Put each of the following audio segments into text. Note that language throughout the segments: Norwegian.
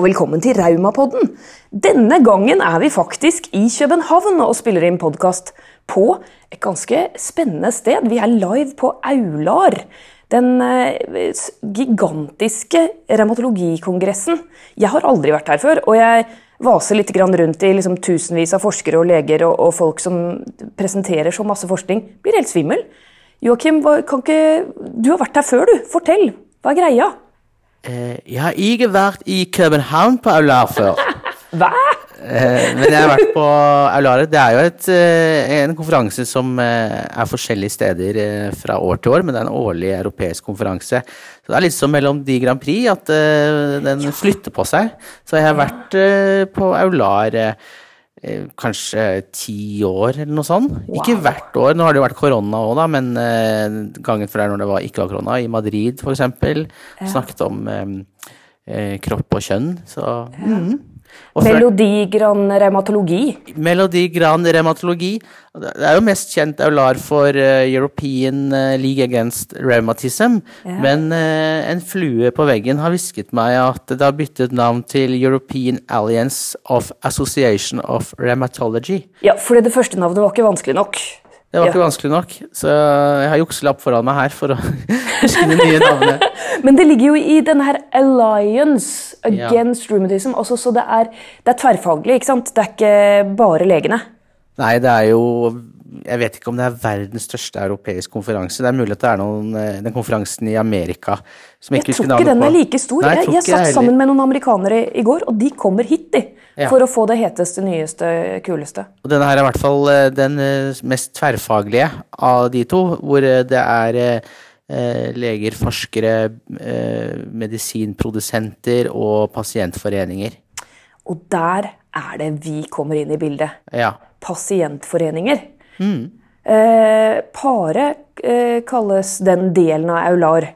og velkommen til Raumapodden. Denne gangen er vi faktisk i København og spiller inn podkast på et ganske spennende sted. Vi er live på Aular. Den eh, gigantiske revmatologikongressen. Jeg har aldri vært her før, og jeg vaser litt rundt i liksom tusenvis av forskere og leger og, og, folk som presenterer så masse forskning. Blir helt svimmel. Joakim, du har vært her før, du. Fortell. Hva er greia? Eh, jeg har ikke vært i København på Aular før. Hva? Eh, men jeg har vært på Aular. Det er jo et, eh, en konferanse som er forskjellige steder fra år til år, men det er en årlig europeisk konferanse. Så det er litt som mellom de Grand Prix, at den flytter på seg. Så jeg har vært på Aular Eh, kanskje ti år, eller noe sånt. Wow. Ikke hvert år, nå har det jo vært korona òg, da, men uh, gangen før når det var, ikke var korona, i Madrid f.eks., ja. snakket om um, uh, kropp og kjønn. Så ja. mm. Melodi Grand Revmatologi. Melodi Grand Revmatologi. Det er jo mest kjent Aular for uh, European uh, League Against Rheumatism. Ja. Men uh, en flue på veggen har hvisket meg at det har byttet navn til European Alliance of Association of Rheumatology. Ja, fordi det første navnet var ikke vanskelig nok. Det var ja. ikke vanskelig nok, så jeg har jukselapp foran meg her for å huske de nye navnet. Men det ligger jo i denne her Alliance Against ja. Rheumatism også, så det er, det er, tverrfaglig, ikke sant? Det er ikke bare legene. Nei, det er jo Jeg vet ikke om det er verdens største europeiske konferanse. Det er mulig at det er noen, eh, den konferansen i Amerika som jeg, ikke husker navnet på. jeg tror ikke den er like stor. Nei, jeg, jeg, jeg satt sammen med noen amerikanere i går, og de kommer hit, de ja. for å få det heteste, nyeste, kuleste. Og denne her er i hvert fall eh, den eh, mest tverrfaglige av de to, hvor eh, det er leger, forskere, medisinprodusenter og pasientforeninger. Og der er det vi kommer inn i bildet. Ja. Pasientforeninger. Mm. Eh, Pare eh, kalles den delen av Aular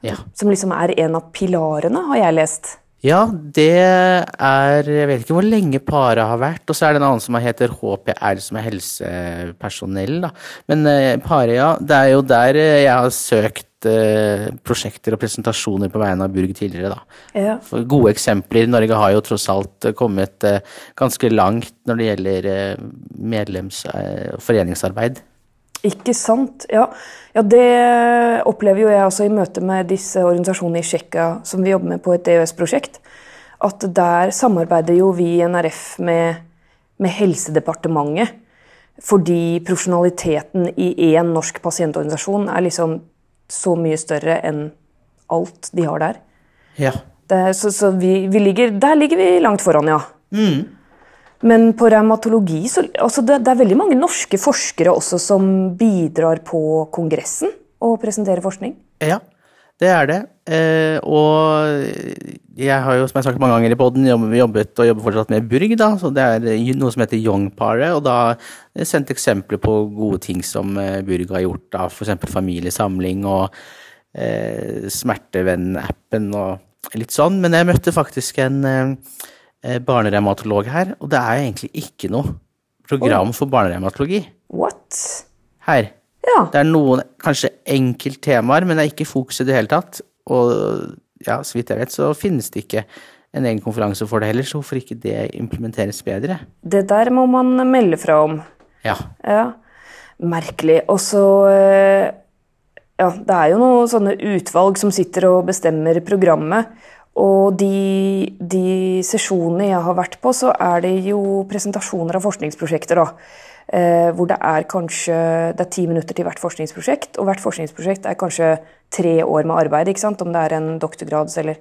ja. som liksom er en av pilarene, har jeg lest. Ja, det er Jeg vet ikke hvor lenge paret har vært. Og så er det en annen som heter HPR, som er helsepersonell. Da. Men uh, paret, ja. Det er jo der eh, jeg har søkt uh, prosjekter og presentasjoner på vegne av Burg tidligere, da. Ja. Gode eksempler. Norge har jo tross alt kommet uh, ganske langt når det gjelder medlems- og foreningsarbeid. Ikke sant. Ja. ja. det opplever jo jeg også i møte med disse organisasjonene i Tsjekkia som vi jobber med på et EØS-prosjekt. At der samarbeider jo vi i NRF med, med Helsedepartementet. Fordi profesjonaliteten i én norsk pasientorganisasjon er liksom så mye større enn alt de har der. Ja. Det, så, så vi, vi ligger, der ligger vi langt foran, ja. Mm. Men på revmatologi så altså det, det, er veldig mange norske forskere også som bidrar på Kongressen og presenterer forskning. Ja, det er det. Eh, og jeg har jo, som jeg har sagt mange ganger i poden, jobbet og jobber fortsatt med Burg. da, så Det er noe som heter Young-paret, og da har jeg sendt eksempler på gode ting som eh, Burg har gjort. da, F.eks. familiesamling og eh, Smertevenn-appen og litt sånn. Men jeg møtte faktisk en eh, Eh, barnerevmatolog her, og det er egentlig ikke noe program oh. for barnerevmatologi. What? Her. Ja. Det er noen kanskje enkelttemaer, men det er ikke fokus i det hele tatt. Og ja, så vidt jeg vet, så finnes det ikke en egen konferanse for det heller, så hvorfor ikke det implementeres bedre? Det der må man melde fra om. Ja. ja. Merkelig. Og så eh, Ja, det er jo noen sånne utvalg som sitter og bestemmer programmet. Og de, de, sesjonene jeg har vært på, så er det jo presentasjoner av forskningsprosjekter. da. Eh, hvor det er kanskje det er ti minutter til hvert forskningsprosjekt. Og hvert forskningsprosjekt er kanskje tre år med arbeid, ikke sant? om det er en doktorgrads eller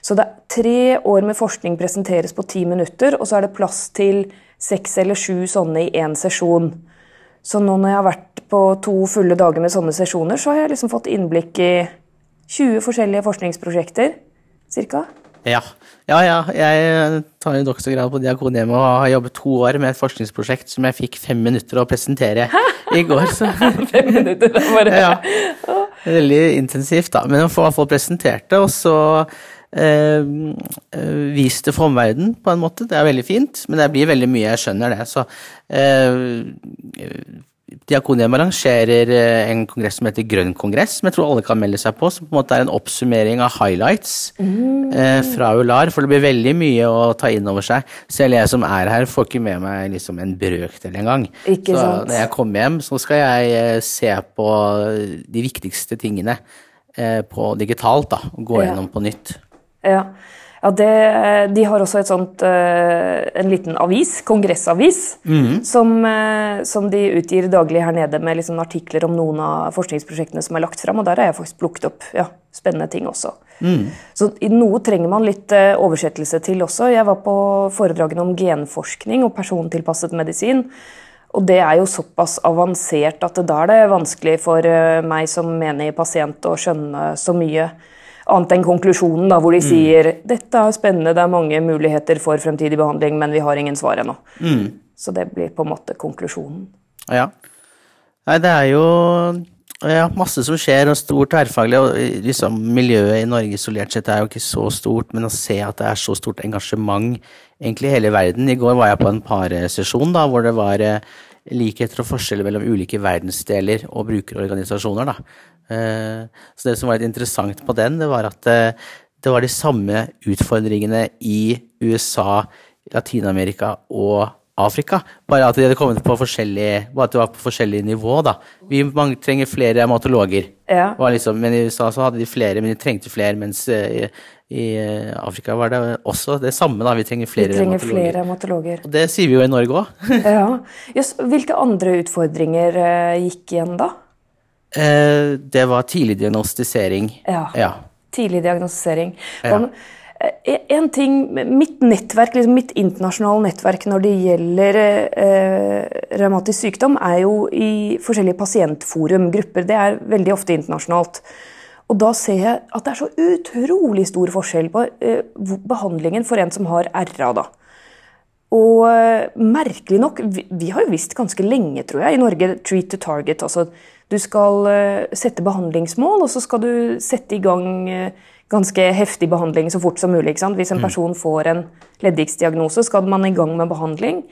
Så det er tre år med forskning presenteres på ti minutter, og så er det plass til seks eller sju sånne i én sesjon. Så nå når jeg har vært på to fulle dager med sånne sesjoner, så har jeg liksom fått innblikk i 20 forskjellige forskningsprosjekter cirka? Ja. ja, ja. Jeg tar en doktorgrad på Diakonhjemmet og har jobbet to år med et forskningsprosjekt som jeg fikk fem minutter å presentere i går. Fem minutter, bare. ja. Veldig intensivt, da. Men å få fall presentert det, og så eh, vist det for omverdenen, på en måte. Det er veldig fint, men det blir veldig mye, jeg skjønner det. Så eh, Diakonhjem arrangerer eh, en kongress som heter Grønn kongress, som jeg tror alle kan melde seg på, som på en måte er en oppsummering av highlights Mm. eh, fra Ular. For det blir veldig mye å ta inn over seg. Selv jeg som er her, får ikke med meg liksom en brøkdel engang. Så sant. når jeg kommer hjem, så skal jeg eh, se på de viktigste tingene eh, på digitalt, da, og gå Ja. gjennom på nytt. Ja, ja det, de har også et sånt, eh, en liten avis, kongressavis, som, eh, som de utgir daglig her nede med liksom artikler om noen av forskningsprosjektene som er lagt fram, og der har jeg faktisk plukket opp ja, spennende ting også. Så i noe trenger man litt eh, oversettelse til også. Jeg var på foredragene om genforskning og persontilpasset medisin. Og det er jo såpass avansert at da er det vanskelig for meg som menig pasient å skjønne så mye annet enn konklusjonen, da, hvor de sier dette er spennende, det er mange muligheter for fremtidig behandling, men vi har ingen svar ennå. Så det blir på en måte konklusjonen. Ja. Nei, det er jo ja, masse som skjer, og stort tverrfaglig. Og liksom, miljøet i Norge isolert sett er jo ikke så stort, men å se at det er så stort engasjement egentlig i hele verden. I går var jeg på en paresesjon da, hvor det var eh, likheter og forskjeller mellom ulike verdensdeler og brukerorganisasjoner. da. Eh, Så det som var litt interessant på den, det var at eh, det var de samme utfordringene i USA, Latin-Amerika og Afrika. Bare at de hadde kommet på forskjellig, bare at det var på forskjellig nivå, da. Vi trenger flere hematologer. Ja. Var liksom, men i USA så hadde de flere, men de trengte flere, mens eh, i, eh, Afrika var det også det samme, da. Vi trenger Vi flere trenger hematologer. flere hematologer. Og det sier vi jo i Norge òg. Ja. Yes, hvilke andre utfordringer eh, gikk igjen da? Eh, det var tidlig diagnostisering. Ja. ja. Tidlig diagnostisering. Ja. Om, eh, en ting, Mitt nettverk, liksom mitt internasjonale nettverk når det gjelder eh, revmatisk sykdom, er jo i forskjellige pasientforum, grupper. Det er veldig ofte internasjonalt. Og da ser jeg at det er så utrolig stor forskjell på eh, behandlingen for en som har RA. da. Og eh, merkelig nok, vi, vi har jo visst ganske lenge, tror jeg, i Norge, treat to target. Altså, du skal eh, sette behandlingsmål, og så skal du sette i gang ganske heftig behandling så fort som mulig. Hvis en person får en leddgiktdiagnose, skal man i gang med behandling.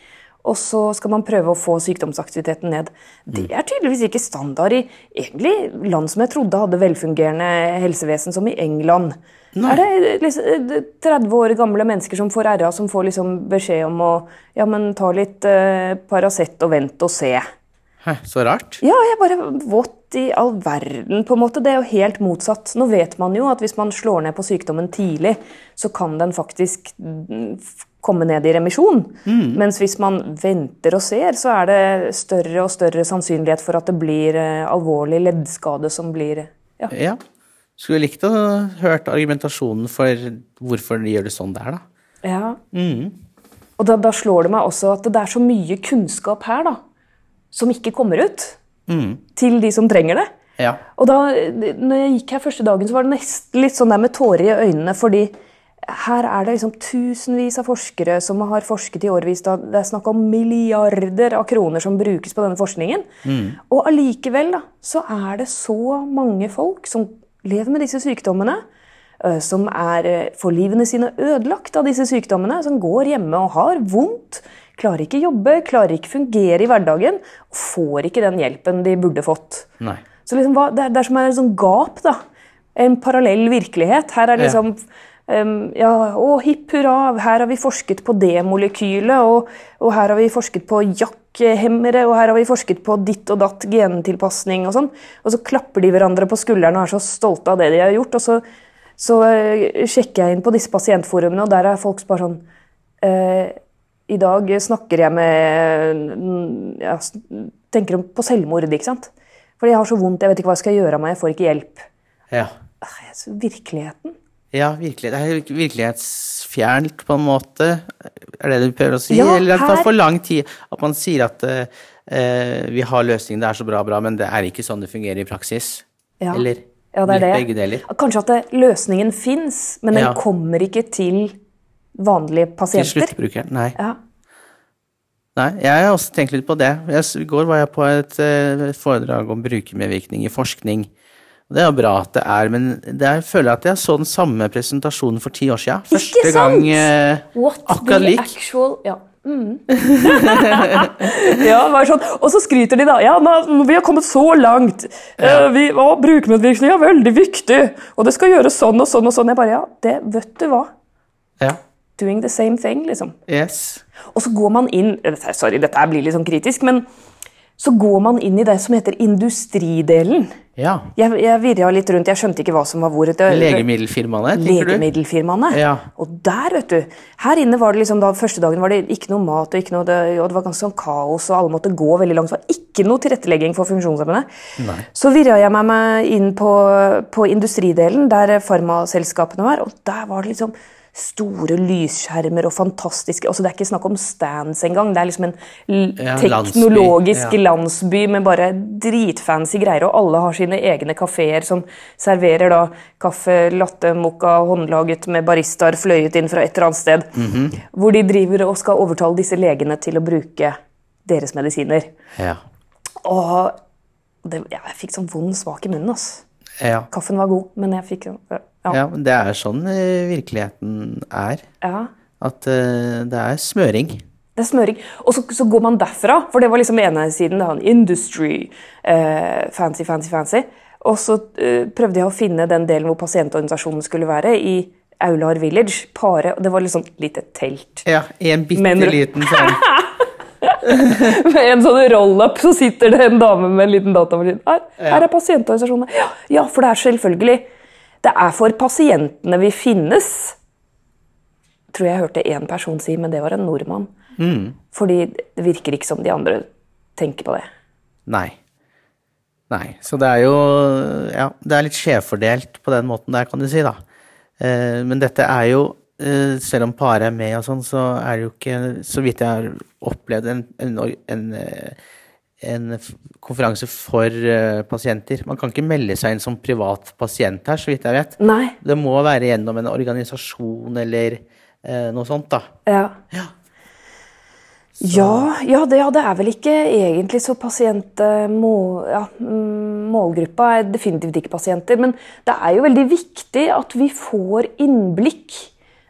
Og så skal man prøve å få sykdomsaktiviteten ned. Det er tydeligvis ikke standard i egentlig land som jeg trodde hadde velfungerende helsevesen, som i England. Er det liksom, eh, 30 år gamle mennesker som får RA, som får liksom beskjed om å ja, men ta litt eh, Paracet og vent og se? Hæ, så rart. Ja, jeg bare What i all verden, på en måte. Det er jo helt motsatt. Nå vet man jo at hvis man slår ned på sykdommen tidlig, så kan den faktisk mm, komme ned i remisjon. Mens hvis man venter og ser, så er det større og større sannsynlighet for at det blir eh, alvorlig leddskade som blir ja. Ja. Skulle likt å hørt argumentasjonen for hvorfor de gjør det sånn der, da. Ja. Og da, da slår det meg også at det er så mye kunnskap her da, som ikke kommer ut til de som trenger det. Ja. Og da når jeg gikk her første dagen, så var det nesten litt sånn der med tårer i øynene, fordi her er det liksom tusenvis av forskere som har forsket i årevis. Det er snakk om milliarder av kroner som brukes på denne forskningen. Og allikevel da, så er det så mange folk som lever med disse sykdommene, som er, får livene sine ødelagt av disse sykdommene, som går hjemme og har vondt, klarer ikke jobbe, klarer ikke fungere i hverdagen, og får ikke den hjelpen de burde fått. Nei. Så liksom, det, er, det er som et sånn gap, da. En parallell virkelighet. Her er liksom um, ja, å, hipp hurra, her har vi forsket på det molekylet, og, og her har vi forsket på jakkhemmere, og her har vi forsket på ditt og datt gentilpasning og sånn. Og så klapper de hverandre på skulderen og er så stolte av det de har gjort. Og så, så eh, sjekker jeg inn på disse pasientforumene, og der er folk bare sånn eh, I dag snakker jeg med ja, Tenker på selvmord, ikke sant? Fordi jeg har så vondt, jeg vet ikke hva jeg skal gjøre av meg, jeg får ikke hjelp. Ja. Virkeligheten. Ja, virkelig. Det er virkelighetsfjernt, på en måte. Er det det du prøver å si? Ja, Eller at det tar for lang tid. At man sier at eh, eh, vi har løsningen, det er så bra, bra, men det er ikke sånn det fungerer i praksis. Ja. Eller Ja, det er litt det. Kanskje at det, løsningen fins, men den Ja. kommer ikke til vanlige pasienter. Til sluttbrukeren. Nei. Ja. Nei, jeg har også tenkt litt på det. Jeg, I går var jeg på et eh, foredrag om brukermedvirkning i forskning. Det er bra at det er, men det er, jeg føler at jeg så den samme presentasjonen for ti år siden. Første sant? gang eh, What akkurat lik. actual Ja. ja, det var sånn. Og så skryter de, da. Ja, nå, vi har kommet så langt. Eh, vi, å, brukermedvirkning er veldig viktig. Og det skal gjøres sånn og sånn og sånn. Jeg bare, ja, det vet du hva. Ja. Doing the same thing, liksom. Yes. Og så går man inn Sorry, dette blir litt sånn kritisk, men så går man inn i det som heter industridelen. Ja. Jeg, jeg virra litt rundt, jeg skjønte ikke hva som var hvor. Det- Legemiddelfirmaene, tenker du? Legemiddelfirmaene. Ja. Og der, vet du Her inne var det liksom da første dagen var det ikke noe mat, og, ikke noe, det, og det var ganske sånn kaos, og alle måtte gå veldig langt. Det var ikke noe tilrettelegging for funksjonshemmede. Så virra jeg meg med inn på, på industridelen, der farmaselskapene var, og der var det liksom store lysskjermer og fantastiske altså Det er ikke snakk om stands engang. Det er liksom en Ja, landsby, teknologisk ja. landsby med bare dritfancy greier, og alle har sine egne kafeer som serverer da kaffe, latte, mokka, håndlaget med baristaer fløyet inn fra et eller annet sted. Mhm. Hvor de driver og skal overtale disse legene til å bruke deres medisiner. Ja. Og det, jeg fikk sånn vond smak i munnen. Altså. Ja. Kaffen var god, men jeg fikk ja. Ja, ja, det er sånn eh, virkeligheten er. ja. At uh, det er smøring. Det er smøring. Og så, så går man derfra, for det var liksom ene siden. Det var en industry, Uh, fancy, fancy, fancy. Og så uh, prøvde jeg å finne den delen hvor pasientorganisasjonen skulle være, i Aular Village. Pare, og det var liksom et lite telt. Ja, i en bitte Men- liten sånn Med en sånn roll-up så sitter det en dame med en liten datamaskin. Her, her er pasientorganisasjonene. Ja, ja, for det er selvfølgelig Det er for pasientene vi finnes. Tror jeg hørte én person si, men det var en nordmann. Fordi det virker ikke som de andre tenker på det. Nei. Nei. Så det er jo Ja, det er litt skjevfordelt på den måten der, kan du si, da. Eh, men dette er jo eh, Selv om paret er med og sånn, så er det jo ikke, så vidt jeg har opplevd, en, en, en, eh, en konferanse for uh, pasienter. Man kan ikke melde seg inn som privat pasient her, så vidt jeg vet. Nei. Det må være gjennom en organisasjon eller uh, noe sånt, da. Ja. Ja. Ja, ja, det, ja, det er vel ikke egentlig så pasient... eh, Må, ja, mm, målgruppa er definitivt ikke pasienter, men det er jo veldig viktig at vi får innblikk,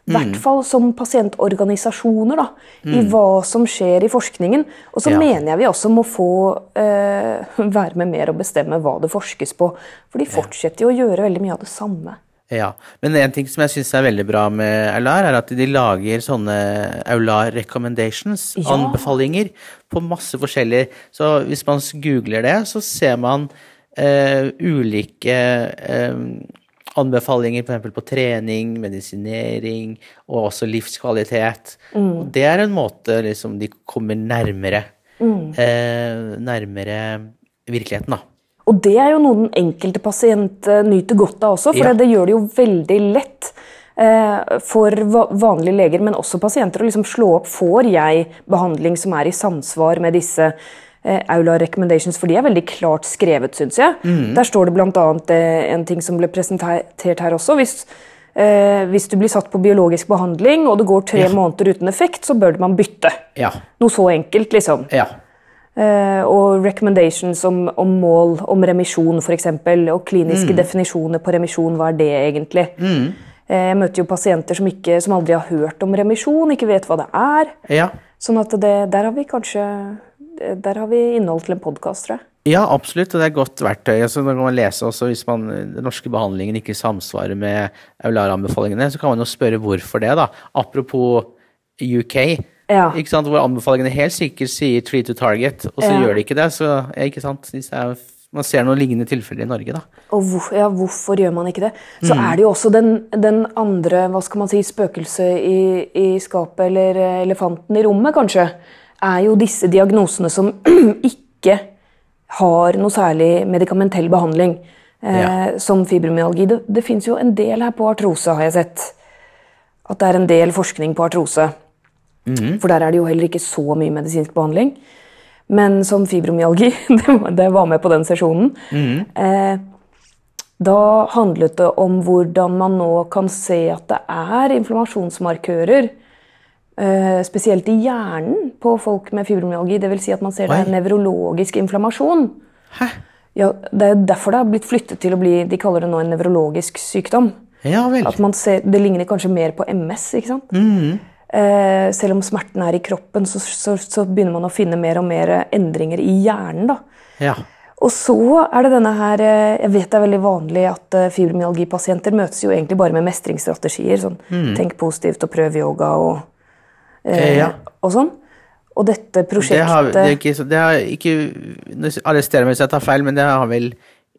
i hvert fall som pasientorganisasjoner, da, i hva som skjer i forskningen. Og så Ja. mener jeg vi også må få eh, være med mer og bestemme hva det forskes på. For de fortsetter jo å gjøre veldig mye av det samme. Ja, men en ting som jeg syns er veldig bra med Aular, er at de lager sånne Aular recommendations, Ja. anbefalinger, på masse forskjellige Så hvis man googler det, så ser man eh, ulike eh, anbefalinger f.eks. på trening, medisinering og også livskvalitet. Og det er en måte liksom de kommer nærmere, eh, nærmere virkeligheten, da. Og det er jo noe den enkelte pasient eh, nyter godt av også, for Ja. det gjør det jo veldig lett eh, for vanlige leger, men også pasienter, å liksom slå opp får jeg behandling som er i samsvar med disse Aula recommendations, for de er veldig klart skrevet, syns jeg. Der står det bl.a. Eh, en ting som ble presentert her også. Hvis, eh, hvis du blir satt på biologisk behandling og det går tre måneder uten effekt, så bør man bytte. Ja. Noe så enkelt, liksom. Ja. Eh, og recommendations om, om mål om remisjon, f.eks. Og kliniske definisjoner på remisjon. Hva er det egentlig? Eh, jeg møter jo pasienter som, ikke, som aldri har hørt om remisjon, ikke vet hva det er. ja. Sånn at det, der har vi kanskje Der har vi innhold til en podkast, tror jeg. Ja, absolutt, og det er et godt verktøy. Altså, når man lese også Hvis man, den norske behandlingen ikke samsvarer med Aular-anbefalingene, så kan man jo spørre hvorfor det. da. Apropos UK, Ja. ikke sant? hvor anbefalingene helt sikkert sier 'treat to target', og så Ja. gjør de ikke det. Så, ja, ikke sant? Er, man ser noen lignende tilfeller i Norge, da. Og hvor, ja, hvorfor gjør man ikke det? Så er det jo også den, den andre hva skal man si, spøkelset i, i skapet, eller eh, elefanten i rommet, kanskje, er jo disse diagnosene som ikke har noe særlig medikamentell behandling. Eh, Ja. Som fibromyalgi. Det, det fins jo en del her på artrose, har jeg sett. At det er en del forskning på artrose. For der er det jo heller ikke så mye medisinsk behandling. Men som fibromyalgi, det var- det var med på den sesjonen, eh, da handlet det om hvordan man nå kan se at det er inflammasjonsmarkører, spesielt i hjernen på folk med fibromyalgi. Dvs. Si at man ser det er nevrologisk inflammasjon. Hæ? Ja, det er derfor det har blitt flyttet til å bli De kaller det nå en nevrologisk sykdom. Ja vel. At man ser, Det ligner kanskje mer på MS. ikke sant? Eh, selv om smerten er i kroppen, så, så, så begynner man å finne mer og mer endringer i hjernen. da. Ja. Og så er det denne her eh, Jeg vet det er veldig vanlig at eh, fibromyalgipasienter møtes jo egentlig bare med mestringsstrategier. Sånn tenk positivt og prøv yoga og, eh, Eh, ja. og sånn. Og dette Det prosjektet har, det, er ikke, det har ikke Arrester meg hvis jeg tar feil, men det har vel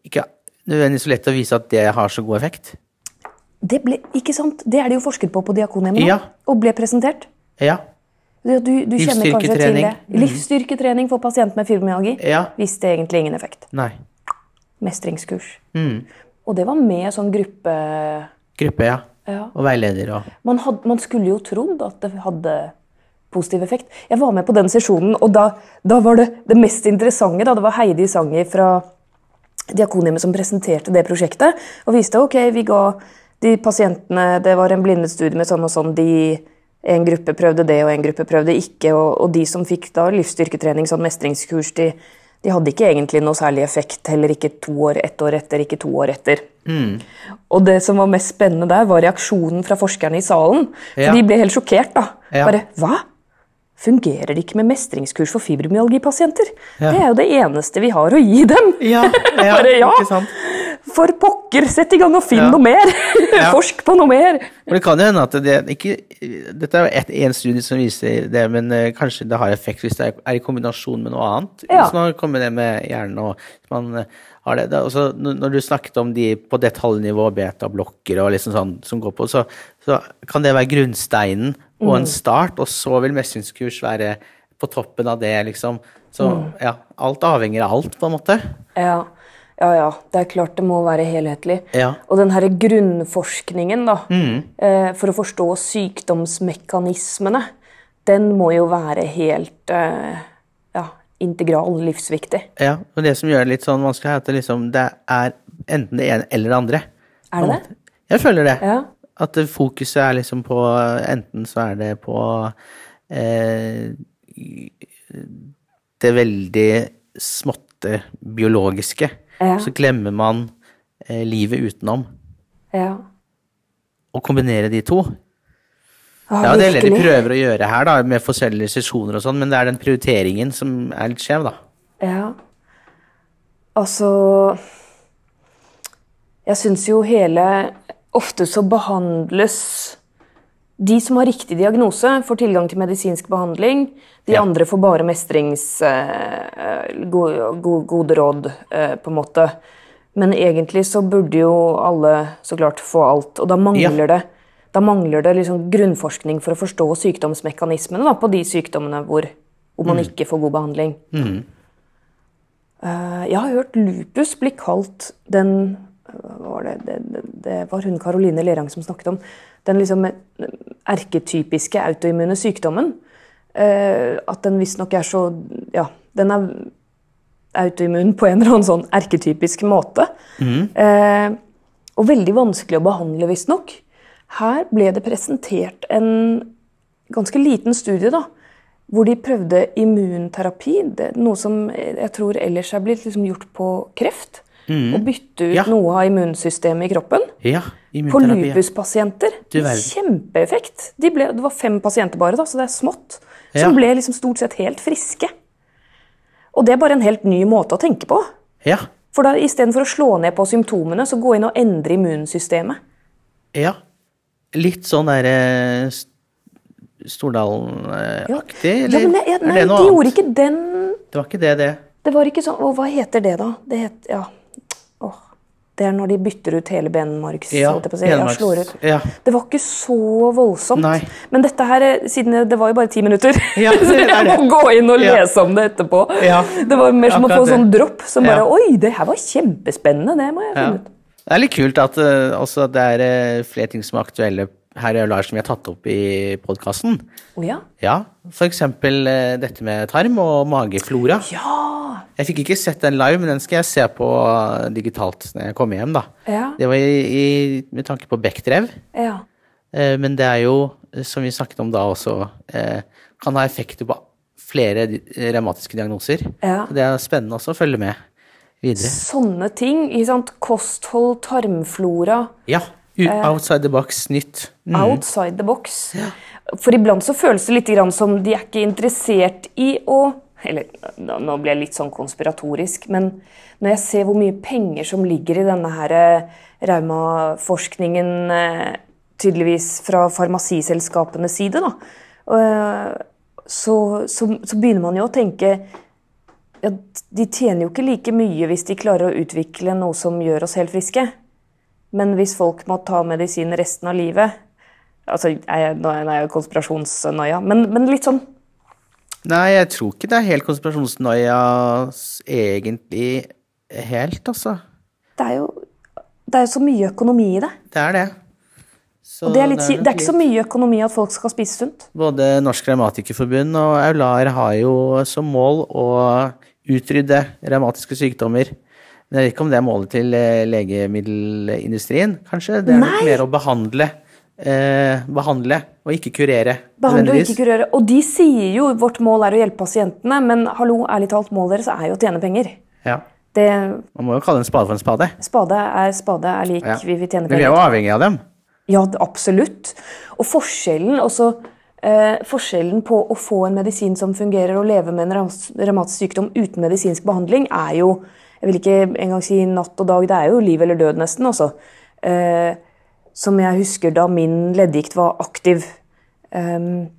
ikke nødvendigvis så lett å vise at det har så god effekt. det ble, ikke sant? Det er det jo forsket på på Diakonhjemmet Ja. og ble presentert. Ja. Du, du, Livsstyrketrening. det. Livsstyrketrening for pasient med fibromyalgi Ja. viste egentlig ingen effekt. Nei. Mestringskurs. Mm. Og det var med sånn gruppe Gruppe, ja. ja. Og veileder og man, had, man skulle jo trodd at det hadde positiv effekt. Jeg var med på den sesjonen, og da, da var det det mest interessante da, det var Heidi Sanger fra Diakonhjemmet som presenterte det prosjektet. Og viste ok, vi ga de pasientene Det var en blindet studie med sånn og sånn. de En gruppe prøvde det, og en gruppe prøvde ikke. Og, og de som fikk da livsstyrketrening, sånn mestringskurs, de, de hadde ikke egentlig noe særlig effekt. Heller ikke to år, ett år etter, ikke to år etter. Og det som var mest spennende der, var reaksjonen fra forskerne i salen. For Ja. de ble helt sjokkert. da. Ja. Bare Hva? Fungerer det ikke med mestringskurs for fibromyalgipasienter? Ja. Det er jo det eneste vi har å gi dem. Ja, ja, Bare ja. ikke sant? For pokker, sett i gang og finn noe mer! Forsk på noe mer! Men det kan jo hende at det ikke Dette er jo en studie som viser det, men eh, kanskje det har effekt hvis det er, i kombinasjon med noe annet. Hvis man kommer ned med hjernen og man eh, har det. også, når du snakket om de på detaljnivå, betablokker og liksom sånn som går på, så, så kan det være grunnsteinen og Mm. en start, og så vil mestringskurs være på toppen av det, liksom. Så Mm. ja, alt avhenger av alt, på en måte. Ja. ja, ja. Det er klart det må være helhetlig. Ja. Og den herre grunnforskningen, da, Mm. eh, for å forstå sykdomsmekanismene, den må jo være helt eh, ja, integral, livsviktig. Ja, og det som gjør det litt sånn vanskelig, er at det liksom det er enten det ene eller det andre. Er det det? Jeg føler det. Ja. At fokuset er liksom på Enten så er det på eh, det veldig småtte biologiske. Ja. Så glemmer man eh, livet utenom. Ja. Å kombinere de to. Ah, Ja, det er det de prøver å gjøre her, da, med forskjellige sesjoner og sånn, men det er den prioriteringen som er litt skjev, da. Ja. Altså Jeg syns jo hele Ofte så behandles De som har riktig diagnose, får tilgang til medisinsk behandling. De Ja. andre får bare mestrings... Uh, go- go- gode råd, uh, på en måte. Men egentlig så burde jo alle så klart få alt. Og da mangler Ja. det da mangler det liksom grunnforskning for å forstå sykdomsmekanismene da, på de sykdommene hvor, hvor man ikke får god behandling. Eh, jeg har hørt lupus bli kalt den var det, det, det, var hun Karoline Lerang som snakket om. Den liksom erketypiske autoimmune sykdommen. Eh, at den visstnok er så Ja, den er autoimmun på en eller annen sånn erketypisk måte. Eh, og veldig vanskelig å behandle, visstnok. Her ble det presentert en ganske liten studie, da. Hvor de prøvde immunterapi. Det, er noe som jeg tror ellers er blitt liksom gjort på kreft. Å bytte ut Ja. noe av immunsystemet i kroppen. Ja, På ja. lupuspasienter. Kjempeeffekt. De ble, det var fem pasienter bare, da, så det er smått. Ja. Som ble liksom stort sett helt friske. Og det er bare en helt ny måte å tenke på. Ja. For da Istedenfor å slå ned på symptomene, så gå inn og endre immunsystemet. Ja. Litt sånn derre Stordalen-aktig, Ja, eller? men jeg, nei, de gjorde ikke den Det var ikke det, det. Det var ikke sånn hva heter det, da? Det het Ja. Det er når de bytter ut hele benmarks... Ja, si. Ut. ja. Det var ikke så voldsomt. Nei. Men dette her, eh, siden det- var jo bare ti minutter, Ja, så jeg må gå inn og lese om det etterpå. Det var mer som å få sånn dropp som bare Oi, det her var kjempespennende! Det må jeg finne ut. Det er litt kult at uh, det er uh, flere ting som er aktuelle her i Lars som vi har tatt opp i podkasten. Oh, ja? Ja, for eksempel eh, dette med tarm og mageflora. Ja! Jeg fikk ikke sett den live, men den skal jeg se på digitalt når jeg kommer hjem, da. Ja. Det var i, i, med tanke på bekkdrev. Ja. Eh, Men det er jo, som vi snakket om da også, eh, kan ha effekter på flere revmatiske diagnoser. Ja. Det er spennende også å følge med videre. Sånne ting. Ikke sant? Kosthold, tarmflora. Ja. U- Outside the box, nytt. Mm. Outside the box. For iblant så føles det litt grann som de er ikke interessert i å Eller nå blir jeg litt sånn konspiratorisk, men når jeg ser hvor mye penger som ligger i denne her eh, raumaforskningen, eh, tydeligvis fra farmasiselskapenes side, da, eh, så, så, så begynner man jo å tenke ja, De tjener jo ikke like mye hvis de klarer å utvikle noe som gjør oss helt friske. Men hvis folk må ta medisin resten av livet altså, jeg, Nå er jeg konspirasjonsnøya, men, men litt sånn Nei, jeg tror ikke det er helt konspirasjonsnoia egentlig helt, altså. Det er jo det er jo så mye økonomi i det. Det er det. Så Og det er, litt, det, er det er ikke så mye økonomi at folk skal spise sunt. Både Norsk Revmatikerforbund og Aular har jo som mål å utrydde revmatiske sykdommer. Men jeg vet ikke om det er målet til eh, legemiddelindustrien, kanskje? Det er Nei. mer å behandle. Eh, behandle og ikke kurere. Behandle og ikke kurere. Og de sier jo vårt mål er å hjelpe pasientene, men hallo, ærlig talt, målet deres er jo å tjene penger. Ja. Det, Man må jo kalle en spade for en spade. spade er spade er lik Ja. vi vil tjene Men vi er jo avhengig av dem. Ja, absolutt. Og forskjellen også eh, Forskjellen på å få en medisin som fungerer, og leve med en revmatisk sykdom uten medisinsk behandling, er jo Jeg vil ikke engang si natt og dag, det er jo liv eller død, nesten. Også. Eh, som jeg husker da min leddgikt var aktiv. Ehm,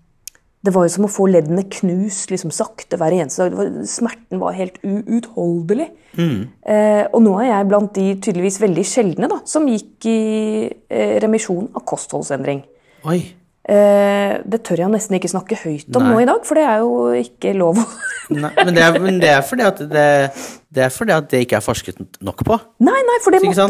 det var jo som å få leddene knust liksom sakte hver eneste dag. Var, smerten var helt uutholdelig. Eh, og nå er jeg blant de tydeligvis veldig sjeldne da, som gikk i eh, remisjon av kostholdsendring. Oi. Eh, det tør jeg nesten ikke snakke høyt om Nei. nå i dag, for det er jo ikke lov. Nei, men, det er, men det er fordi at det, det er fordi at det ikke er forsket nok på. nei, nei, for det måtte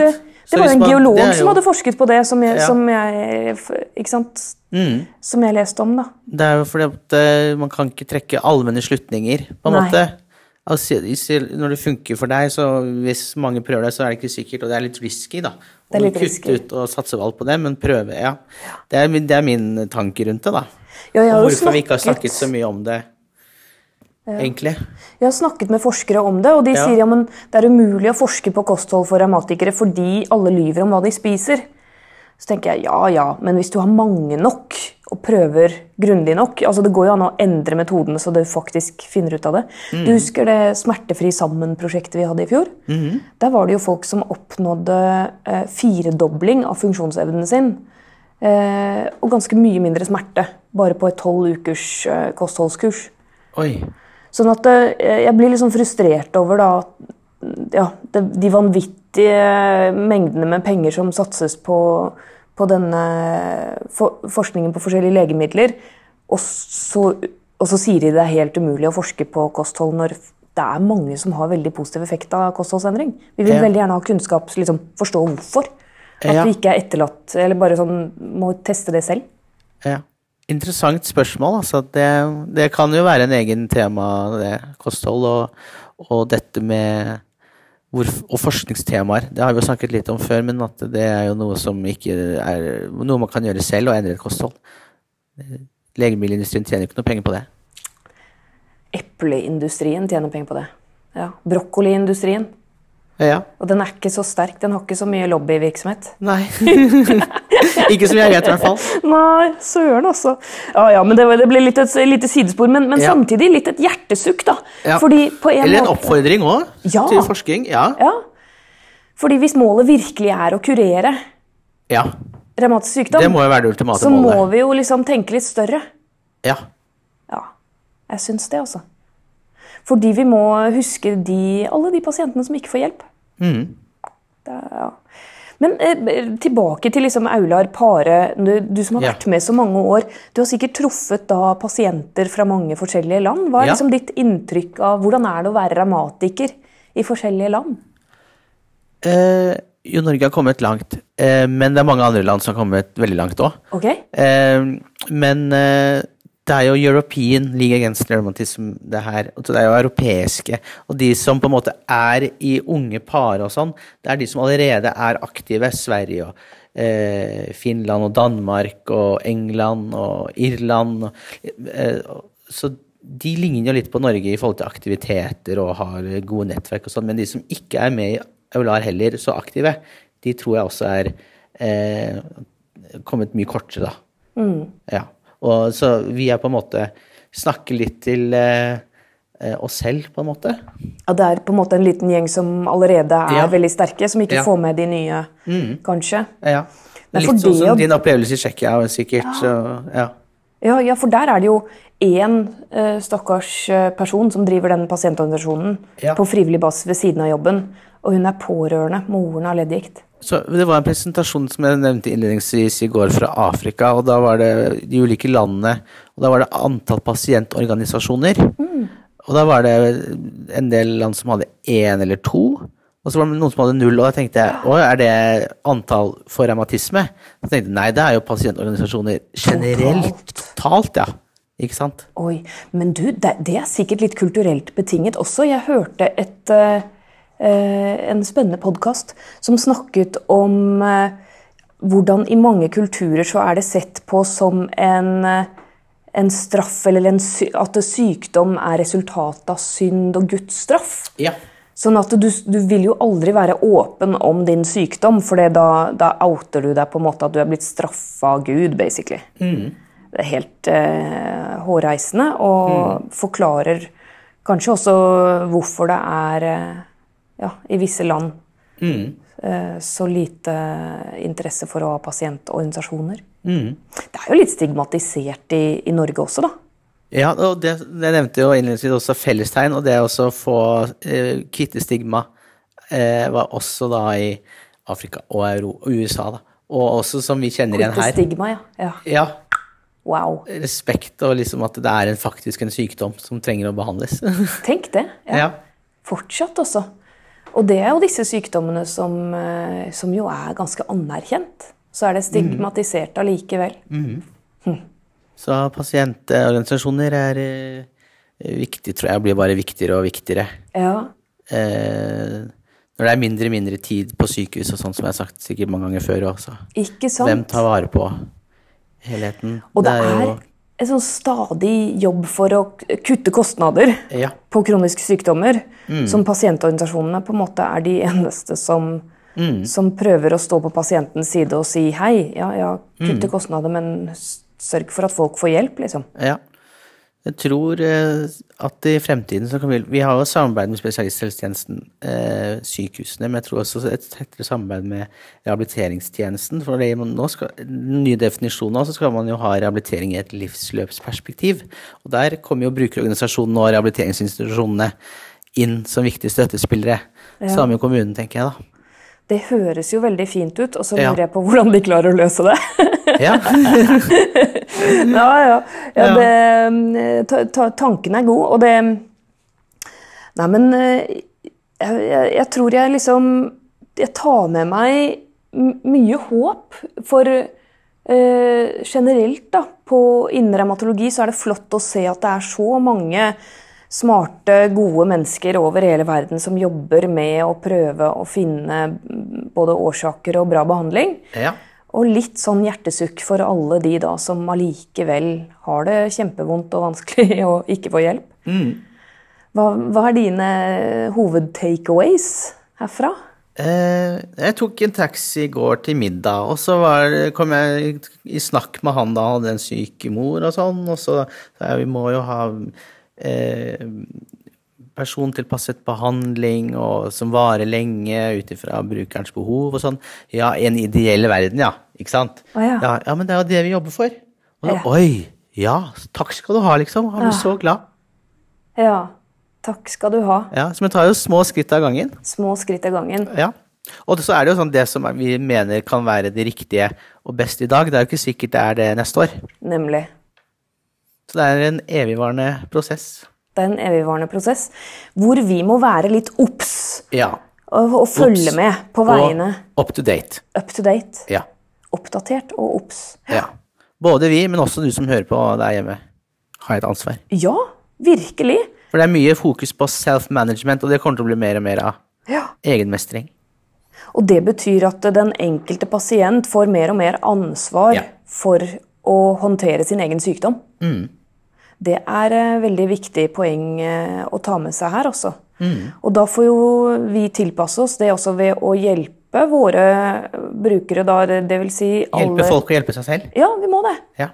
Det var jo en man- geolog er som hadde forsket på det, som jeg, Ja. som jeg Ikke sant? Mm. Som jeg leste om, da. Det er jo fordi at eh, man kan ikke trekke allmenne slutninger, på en Nei. måte. Altså, når det funker for deg, så hvis mange prøver det, så er det ikke sikkert, og det er litt risky, da. Det er litt kutte ut og satse valg på det, men prøve, ja. Det er, det er min tanke rundt det, da. Ja, hvorfor vi ikke har snakket- snakket så mye om det, egentlig. Jeg har snakket med forskere om det, og de Ja. sier ja, men det er umulig å forske på kosthold for revmatikere fordi alle lyver om hva de spiser. Så tenker jeg ja ja, men hvis du har mange nok og prøver grundig nok altså Det går jo an å endre metodene så du faktisk finner ut av det. Du husker det Smertefri sammen-prosjektet vi hadde i fjor? Der var det jo folk som oppnådde eh, firedobling av funksjonsevnen sin. Eh, og ganske mye mindre smerte bare på et tolv ukers eh, kostholdskurs. Oi. Sånn at eh, jeg blir litt sånn frustrert over da, ja, det, de vanvittige mengdene med penger som satses på, på denne for, forskningen på forskjellige legemidler, og så, og så sier de det er helt umulig å forske på kosthold når det er mange som har veldig positiv effekt av kostholdsendring. Vi vil Ja. veldig gjerne ha kunnskap, liksom, forstå hvorfor. At Ja. vi ikke er etterlatt, eller bare sånn må teste det selv. Ja. Interessant spørsmål. Altså, det, det kan jo være en egen tema, det kosthold, og, og dette med og forskningstemaer. Det har vi jo snakket litt om før, men at det er jo noe som ikke er Noe man kan gjøre selv, og endre et kosthold. Legemiddelindustrien tjener ikke noe penger på det. Epleindustrien tjener penger på det. Ja. Brokkoliindustrien. Ja. Og den er ikke så sterk. Den har ikke så mye lobbyvirksomhet. Nei. ikke som jeg vet, i hvert fall. Nei, søren altså. Ja, ja, men Det, det ble litt et lite sidespor, men, men Ja. samtidig litt et hjertesukk. da. Ja. Fordi på en Eller en måte, oppfordring òg, Ja. til forskning. Ja. Ja. Fordi hvis målet virkelig er å kurere ja. revmatisk sykdom, Det må jo være det ultimate så må vi jo liksom tenke litt større. Ja. Ja, jeg syns det, altså. Fordi vi må huske de, alle de pasientene som ikke får hjelp. Mm. Er- ja. Men eh, tilbake til liksom Aular Pare, du, du som har Ja. vært med så mange år. Du har sikkert truffet da pasienter fra mange forskjellige land. Hva er Ja. liksom ditt inntrykk av hvordan er det å være revmatiker i forskjellige land? Eh, jo, Norge har kommet langt, eh, men det er mange andre land som har kommet veldig langt òg. Ok? Eh, men eh, det er jo European League Against Rheumatism, det her. Det er jo europeiske. Og de som på en måte er i unge par og sånn, det er de som allerede er aktive. Sverige og eh, Finland og Danmark og England og Irland. Og, eh, så de ligner jo litt på Norge i forhold til aktiviteter og har gode nettverk og sånn, men de som ikke er med i Aular heller så aktive, de tror jeg også er eh, kommet mye kortere, da. Ja. Og så vi er på en måte snakker litt til eh, eh, oss selv, på en måte. Ja, det er på en måte en liten gjeng som allerede er Ja. veldig sterke, som ikke Ja. får med de nye, kanskje. Ja. Det er Litt sånn som din opplevelse i Tsjekkia, sikkert. Så, ja. Ja, ja, for der er det jo én eh, stakkars eh, person som driver den pasientorganisasjonen Ja. på frivillig basis ved siden av jobben. Og hun er pårørende. Moren har leddgikt. Så det var en presentasjon som jeg nevnte innledningsvis i går fra Afrika, og da var det de ulike landene, og da var det antall pasientorganisasjoner. Og da var det en del land som hadde én eller to, og så var det noen som hadde null, og da tenkte jeg å, er det antall for revmatisme? Så tenkte jeg nei, det er jo pasientorganisasjoner generelt. Totalt, ja. Ikke sant? Oi, Men du, det, det er sikkert litt kulturelt betinget også. Jeg hørte et, eh, en spennende podkast som snakket om eh, hvordan i mange kulturer så er det sett på som en, eh, en straff, eller en, at sykdom er resultat av synd og Guds straff. Ja. Sånn at du, du vil jo aldri være åpen om din sykdom, for da, da outer du deg på en måte at du er blitt straffa av Gud, basically. Det er helt eh, hårreisende, og forklarer kanskje også hvorfor det er eh, ja, i visse land mm. så lite interesse for å ha pasientorganisasjoner. Det er jo litt stigmatisert i, i Norge også, da. Ja, og det, det nevnte jo innledningsvis også fellestegn, og det å få eh, kvitte stigma eh, var også da i Afrika og Euro, USA, da. Og også som vi kjenner igjen her. stigma, ja. ja. Ja, Wow. respekt og liksom at det er en, faktisk en sykdom som trenger å behandles. Tenk det. Ja. ja. Fortsatt også. Og det er jo disse sykdommene som, eh, som jo er ganske anerkjent. Så er det stigmatisert allikevel. Så pasientorganisasjoner er eh, viktig, tror jeg, blir bare viktigere og viktigere. Ja. Eh, når det er mindre og mindre tid på sykehus og sånn, som jeg har sagt sikkert mange ganger før også. Ikke sant? Hvem tar vare på helheten? Og det er jo en sånn stadig jobb for å kutte kostnader Ja. på kroniske sykdommer, som pasientorganisasjonene på en måte er de eneste som, som prøver å stå på pasientens side og si hei, ja, ja, kutte kostnader, men sørg for at folk får hjelp, liksom. Ja. Jeg tror eh, at i fremtiden så kan vi Vi har jo samarbeid med spesialisthelsetjenesten, eh, sykehusene, men jeg tror også et tettere samarbeid med rehabiliteringstjenesten. For det, nå skal, den nye definisjonen så skal man jo ha rehabilitering i et livsløpsperspektiv. Og der kommer jo brukerorganisasjonene og rehabiliteringsinstitusjonene inn som viktige støttespillere. Samme i kommunen, tenker jeg da. Det høres jo veldig fint ut, og så Ja. lurer jeg på hvordan de klarer å løse det. Ja. ja, ja. ja det, ta, ta, tanken er god, og det Nei, men eh, jeg, jeg, jeg tror jeg liksom Jeg tar med meg mye håp for eh, generelt da, på innen revmatologi så er det flott å se at det er så mange smarte, gode mennesker over hele verden som jobber med å prøve å finne mm, både årsaker og bra behandling. ja. Og litt sånn hjertesukk for alle de da som allikevel har det kjempevondt og vanskelig og ikke får hjelp. Hva, hva er dine hoved-takeaways herfra? Eh, jeg tok en taxi i går til middag, og så var, kom jeg i snakk med han da han hadde en syk mor og sånn, og så sa jeg vi må jo ha eh, persontilpasset behandling og, som varer lenge ut ifra brukerens behov og sånn. Ja, i en ideell verden, ja. Ikke sant? Oh, ja. ja. Ja, men det er jo det vi jobber for. Og da, Ja. Oi! Ja, takk skal du ha, liksom. Han ble så glad. Ja, takk skal du ha. Ja, Så vi tar jo små skritt av gangen. Små skritt av gangen. Ja. Og så er det jo sånn det som vi mener kan være det riktige og beste i dag, det er jo ikke sikkert det er det neste år. Nemlig. Så det er en evigvarende prosess. Det er en evigvarende prosess hvor vi må være litt obs Ja. og, og følge Obs. med på veiene. Og up to date. Up to date. Ja. Oppdatert og obs. ja. Både vi, men også du som hører på der hjemme, har et ansvar. Ja, virkelig. For det er mye fokus på self-management, og det kommer til å bli mer og mer av Ja. egenmestring. Og det betyr at den enkelte pasient får mer og mer ansvar Ja. for å håndtere sin egen sykdom. Det er et veldig viktig poeng eh, å ta med seg her også. Og da får jo vi tilpasse oss det også ved å hjelpe våre brukere, da, vil si alle Hjelpe folk å hjelpe seg selv. Ja, vi må det. Ja.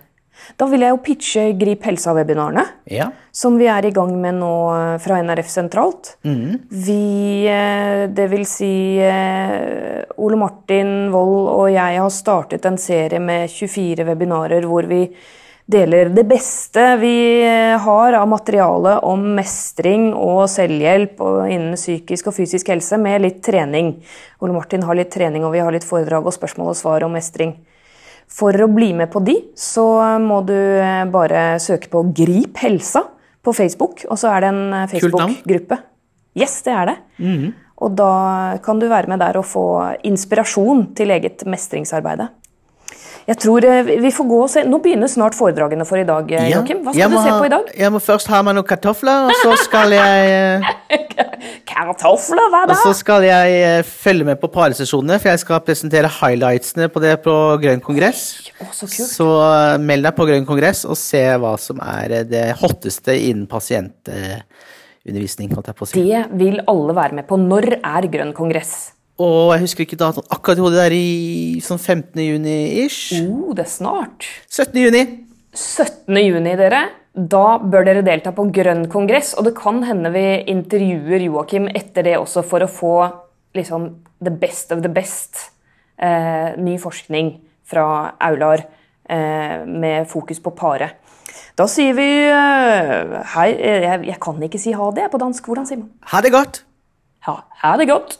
Da vil jeg jo pitche Grip helsa-webinarene, Ja. som vi er i gang med nå eh, fra NRF sentralt. Vi, eh, det vil si eh, Ole Martin Wold og jeg har startet en serie med 24 webinarer hvor vi deler det beste vi eh, har av materiale om mestring og selvhjelp og innen psykisk og fysisk helse, med litt trening. Ole Martin har litt trening, og vi har litt foredrag og spørsmål og svar om mestring. For å bli med på de, så må du eh, bare søke på Grip helsa på Facebook, og så er det en eh. Facebook-gruppe. Yes, det er det. Og da kan du være med der og få inspirasjon til eget mestringsarbeide. Jeg tror eh, vi får gå og se. Nå begynner snart foredragene for i dag, eh, Joakim. Hva skal du se på i dag? Jeg må først ha meg noen kartofler, og så skal jeg eh, Kartofler, hva da? Og så skal jeg følge med på paresesjonene, for jeg skal presentere highlightsene på det på Grønn kongress. Å, så. Så meld deg på Grønn kongress og se hva som er det hotteste innen pasientundervisning. Det vil alle være med på. Når er Grønn kongress? Og jeg husker ikke datoen akkurat i hodet, det er i sånn 15. juni-ish. Oh, det er snart. 17. juni. 17. juni, dere. Da bør dere delta på Grønn kongress, og det kan hende vi intervjuer Joakim etter det også for å få liksom the best of the best. Eh, ny forskning fra Aular eh, med fokus på pare. Da sier vi eh, hei jeg, jeg kan ikke si ha det på dansk. Hvordan sier man? Ha det godt! Ha, ha det godt!